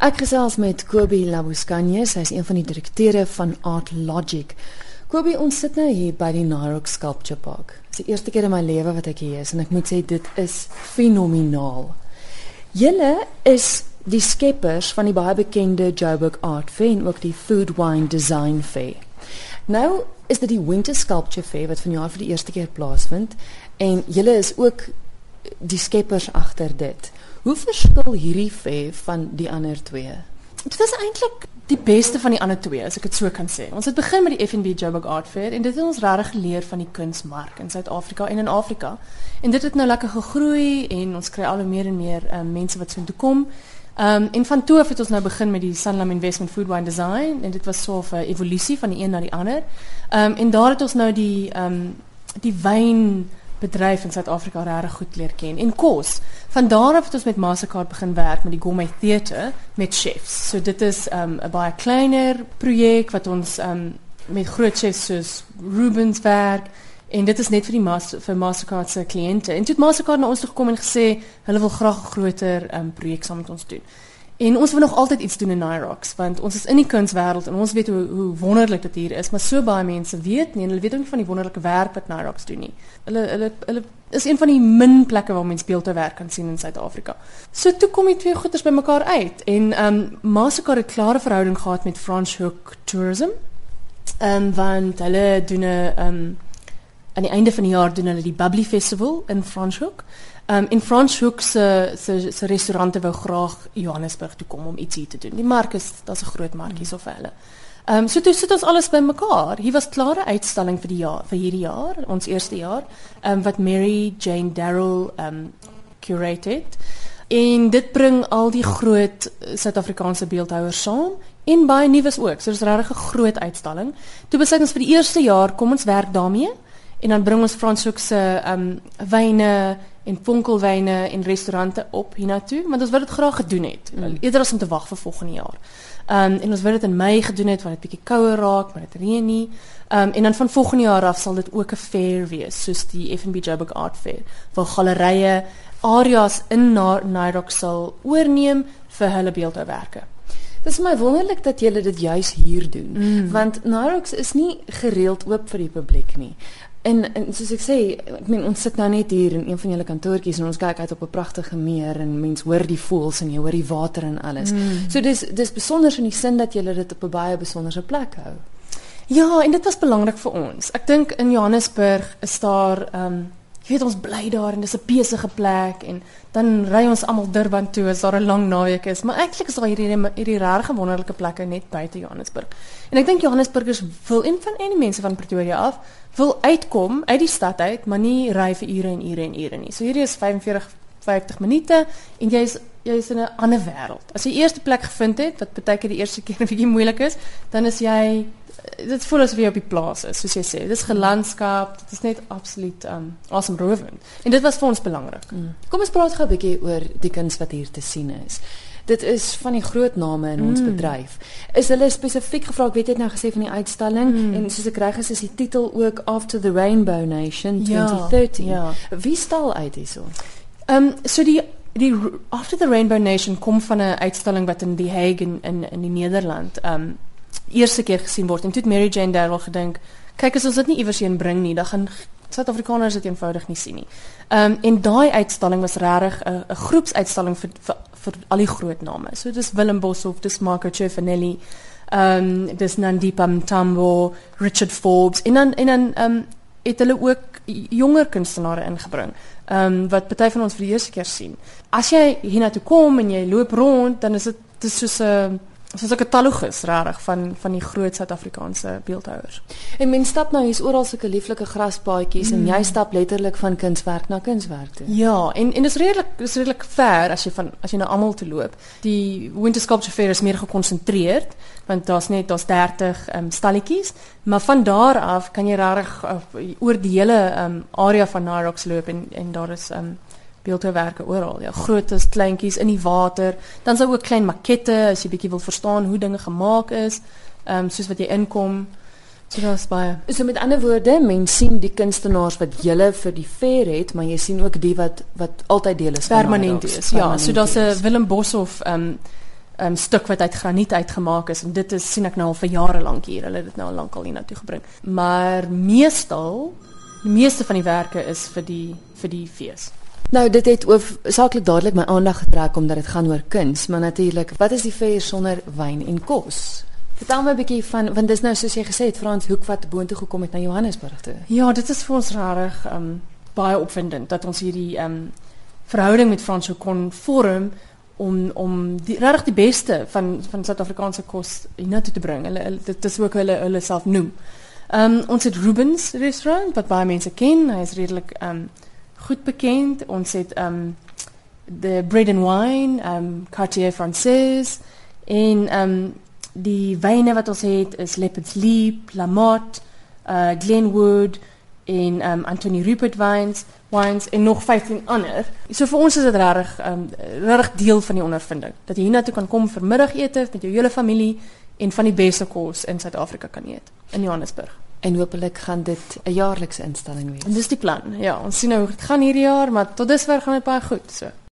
Ek gesels met Kobie Labuskanye, sy is een van die direkteure van Art Logic. Kobie, ons sit nou hier by die Narok Sculpture Park. Dit is die eerste keer in my lewe wat ek hier is en ek moet sê dit is fenomenaal. Julle is die skeppers van die baie bekende Joburg Art Fair en ook die Food Wine Design Fair. Nou is dit die Winter Sculpture Fair wat vanjaar vir die eerste keer plaasvind en julle is ook die skeppers agter dit. Hoe verskil hierdie fair van die ander twee? Dit was eintlik die beste van die ander twee, as ek dit so kan sê. Ons het begin met die FNB Joburg Art Fair en dit het ons regtig geleer van die kunsmark in Suid-Afrika en in Afrika. En dit het nou lekker gegroei en ons kry al hoe meer en meer um, mense wat so toe kom. Ehm um, en van toe af het ons nou begin met die Sanlam Investment Food Wine Design en dit was so 'n evolusie van die een na die ander. Ehm um, en daar het ons nou die ehm um, die wyn bedryf in Suid-Afrika regtig goed leer ken en kos. Van daar af het ons met Mastercard begin werk met die Gourmet Theater met chefs. So dit is um, 'n baie kleiner projek wat ons um, met groot chefs soos Rubens werk en dit is net vir die master, vir Mastercard se kliënte. En toe het Mastercard na ons toe gekom en gesê hulle wil graag 'n groter um, projek saam met ons doen. En ons wil nog altyd iets doen in Nyrox want ons is in die kunswêreld en ons weet hoe hoe wonderlik dit hier is, maar so baie mense weet nie en hulle weet ook nie van die wonderlike werk wat Nyrox doen nie. Hulle hulle hulle is een van die min plekke waar mense beeldhouwerk kan sien in Suid-Afrika. So toe kom die twee goeders bymekaar uit en ehm um, Mastercard het 'n klare verhouding gehad met French Hook Tourism. Ehm um, want hulle doen 'n ehm um, aan die einde van die jaar doen hulle die Bubbly Festival in French Hook. Um in Frans Hoek se se se restaurante wou graag Johannesburg toe kom om ietsie te doen. Die mark is daar's 'n groot markie so vir hulle. Um so toe sit ons alles bymekaar. Hier was klare uitstalling vir die jaar vir hierdie jaar, ons eerste jaar, um wat Mary Jane Darrell um curated. En dit bring al die groot Suid-Afrikaanse beeldhouers saam en baie nuus ook. So dis regtig 'n groot uitstalling. Toe besluit ons vir die eerste jaar kom ons werk daarmee en dan bring ons Frans Hoek se um wyne en fonkelwyne en restaurante op hiernatoe, want ons wil dit graag gedoen het. Mm. Eerder as om te wag vir volgende jaar. Ehm um, en ons wil dit in Mei gedoen het want dit bietjie kouer raak, maar dit reën nie. Ehm um, en dan van volgende jaar af sal dit ook 'n fair wees, soos die FNB Joburg Art Fair, waar gallerye areas in Nairok sal oorneem vir hulle beeldhouwerke. Dit is my wonderlik dat julle dit juis hier doen, mm. want Nairok is nie gereeld oop vir die publiek nie. En, en soos ek sê, ek meen ons sit nou net hier in een van julle kantoortjies en ons kyk uit op 'n pragtige meer en mense hoor die voëls en jy hoor die water en alles. Mm. So dis dis besonder in die sin dat julle dit op 'n baie besondere plek hou. Ja, en dit was belangrik vir ons. Ek dink in Johannesburg is daar ehm um, jy weet ons bly daar en dis 'n besige plek en dan ry ons almal Durban toe as daar 'n lang naweek is, maar eintlik is daar hierdie hierdie regte wonderlike plekke net buite Johannesburg. En ek dink Johannesburgers wil en van enige mense van Pretoria af wil uitkom uit die stad uit, maar nie ry vir ure en ure en ure nie. So hierdie is 45 50 minute en jy's jy's in 'n ander wêreld. As jy eerste plek gevind het wat baie keer die eerste keer 'n bietjie moeilik is, dan is jy dit voel asof jy op die plaas is, soos jy sê. Dit is gelandskap, dit is net absoluut um asemrowend. En dit was vir ons belangrik. Mm. Kom ons praat gou 'n bietjie oor die kuns wat hier te sien is. Dit is van die groot name in ons mm. bedryf. Is hulle spesifiek gevra, ek weet jy het nou gesê van die uitstalling mm. en soos ek reg is, is die titel ook After the Rainbow Nation 2013. Ja, ja. Wie stal uit hierso? Ehm um, so die die After the Rainbow Nation kom van 'n uitstalling wat in Die Hague in in, in die Nederland ehm um, eerste keer gesien word en toe het Mary Jane Darrell gedink, kyk as ons dit nie iewers heen bring nie, dan gaan Suid-Afrikaners dit eenvoudig nie sien nie. Ehm um, en daai uitstalling was regtig 'n 'n groepsuitstalling vir, vir vir al die groot name. So dis Willem Boshoff, dis Marco Cioffinelli, ehm um, dis Nandipa Mtambo, Richard Forbes en dan en dan ehm um, het hulle ook jonger kunstenaars ingebring. Ehm um, wat party van ons vir die eerste keer sien. As jy hiernatoe kom en jy loop rond, dan is dit soos 'n uh, soos 'n katalogus regtig van van die groot Suid-Afrikaanse beeldhouers. En mens stap nou hier's oral sulke lieflike graspaadjies mm. en jy stap letterlik van kunswerk na kunswerk toe. Ja, en en dit is redelik dis redelik ver as jy van as jy nou almal te loop. Die Winter Sculpture Fair is meer gekonsentreerd want daar's net daar's 30 um, ehm, stalletjies, maar van daar af kan jy regtig uh, oor die hele um, area van Narox loop en en daar is um, beeldhouwerke oral. Ja, grootes, kleintjies in die water. Dan sou ook klein makette as jy bietjie wil verstaan hoe dinge gemaak is. Ehm um, soos wat jy inkom. So daar's baie. So met ander woorde, mens sien die kunstenaars wat julle vir die fair het, maar jy sien ook die wat wat altyd deel is permanent is. Ja, so daar's 'n Willem Boshoff ehm um, um, stuk wat uit graniet uitgemaak is en dit is sien ek nou al vir jare lank hier. Hulle het dit nou al lank al hiernatoe gebring. Maar meestal die meeste van die werke is vir die vir die fees. Nou dit het saaklik dadelik my aandag getrek omdat dit gaan oor kuns, maar natuurlik, wat is die fees sonder wyn en kos? Vertel my 'n bietjie van want dis nou soos jy gesê het Frans Hoek wat boontoe gekom het na Johannesburg toe. Ja, dit is vir ons regtig um baie opwindend dat ons hierdie um verhouding met Frans kon vorm om om die regtig die beste van van Suid-Afrikaanse kos hiernatoe te. Hulle dit is ook hulle hulle self noem. Um ons het Rubens restaurant wat baie mense ken. Hy is redelik um goed bekend. Ons het um the bread and wine, um Cartier Française en um die wyne wat ons het is Leopard's Leap, Lamotte, uh Glenwood en um Anthony Rupert wines, wines en nog 15 ander. So vir ons is dit regtig um regtig deel van die ondervinding dat jy hiernatoe kan kom vir middagete met jou hele familie en van die beste kos in Suid-Afrika kan eet in Johannesburg. En hopelik gaan dit 'n jaarlikse instelling wees. En dis die plan. Ja, ons nou hoe dit gaan hierdie jaar, maar tot dusver gaan dit baie goed so.